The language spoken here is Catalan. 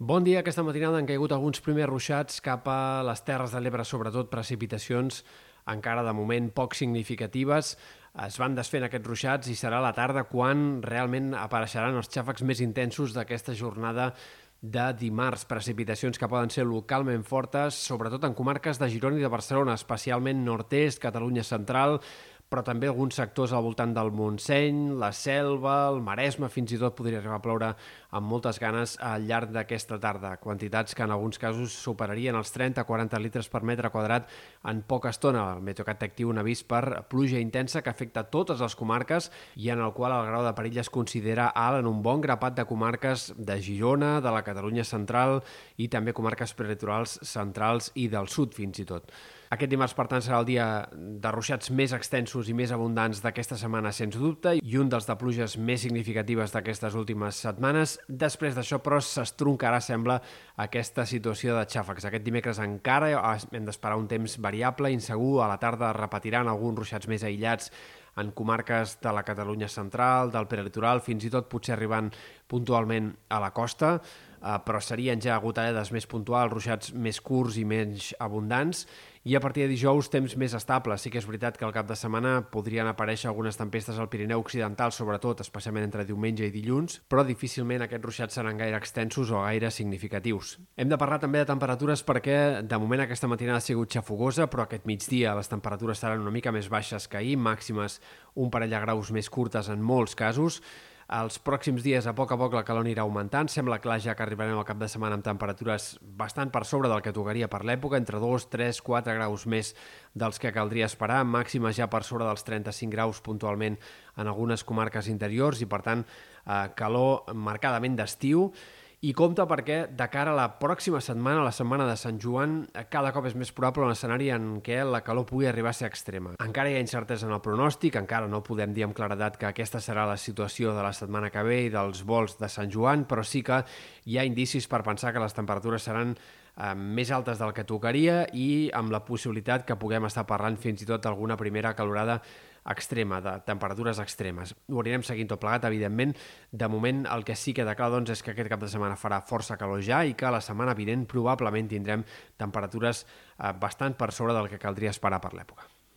Bon dia. Aquesta matinada han caigut alguns primers ruixats cap a les Terres de l'Ebre, sobretot precipitacions encara de moment poc significatives. Es van desfent aquests ruixats i serà la tarda quan realment apareixeran els xàfecs més intensos d'aquesta jornada de dimarts. Precipitacions que poden ser localment fortes, sobretot en comarques de Girona i de Barcelona, especialment nord-est, Catalunya central, però també alguns sectors al voltant del Montseny, la Selva, el Maresme, fins i tot podria arribar a ploure amb moltes ganes al llarg d'aquesta tarda. Quantitats que en alguns casos superarien els 30-40 litres per metre quadrat en poca estona. El Meteocat actiu un avís per pluja intensa que afecta totes les comarques i en el qual el grau de perill es considera alt en un bon grapat de comarques de Girona, de la Catalunya central i també comarques prelitorals centrals i del sud fins i tot. Aquest dimarts, per tant, serà el dia de ruixats més extensos i més abundants d'aquesta setmana, sens dubte, i un dels de pluges més significatives d'aquestes últimes setmanes. Després d'això, però, s'estroncarà, sembla, aquesta situació de xàfecs. Aquest dimecres encara hem d'esperar un temps variable, insegur, a la tarda repetiran alguns ruixats més aïllats en comarques de la Catalunya central, del prelitoral, fins i tot potser arribant puntualment a la costa, eh, però serien ja gotellades més puntuals, ruixats més curts i menys abundants, i a partir de dijous temps més estable. Sí que és veritat que al cap de setmana podrien aparèixer algunes tempestes al Pirineu Occidental, sobretot, especialment entre diumenge i dilluns, però difícilment aquests ruixats seran gaire extensos o gaire significatius. Hem de parlar també de temperatures perquè de moment aquesta matinada ha sigut xafogosa, però aquest migdia les temperatures seran una mica més baixes que ahir, màximes un parell de graus més curtes en molts casos, els pròxims dies, a poc a poc, la calor anirà augmentant. Sembla clar ja que arribarem al cap de setmana amb temperatures bastant per sobre del que tocaria per l'època, entre 2, 3, 4 graus més dels que caldria esperar, màxima ja per sobre dels 35 graus puntualment en algunes comarques interiors i, per tant, eh, calor marcadament d'estiu i compta perquè de cara a la pròxima setmana, la setmana de Sant Joan, cada cop és més probable un escenari en què la calor pugui arribar a ser extrema. Encara hi ha incertesa en el pronòstic, encara no podem dir amb claredat que aquesta serà la situació de la setmana que ve i dels vols de Sant Joan, però sí que hi ha indicis per pensar que les temperatures seran eh, més altes del que tocaria i amb la possibilitat que puguem estar parlant fins i tot d'alguna primera calorada extrema, de temperatures extremes. Ho anirem seguint tot plegat, evidentment. De moment, el que sí que queda clar doncs, és que aquest cap de setmana farà força calor ja i que la setmana vinent probablement tindrem temperatures eh, bastant per sobre del que caldria esperar per l'època.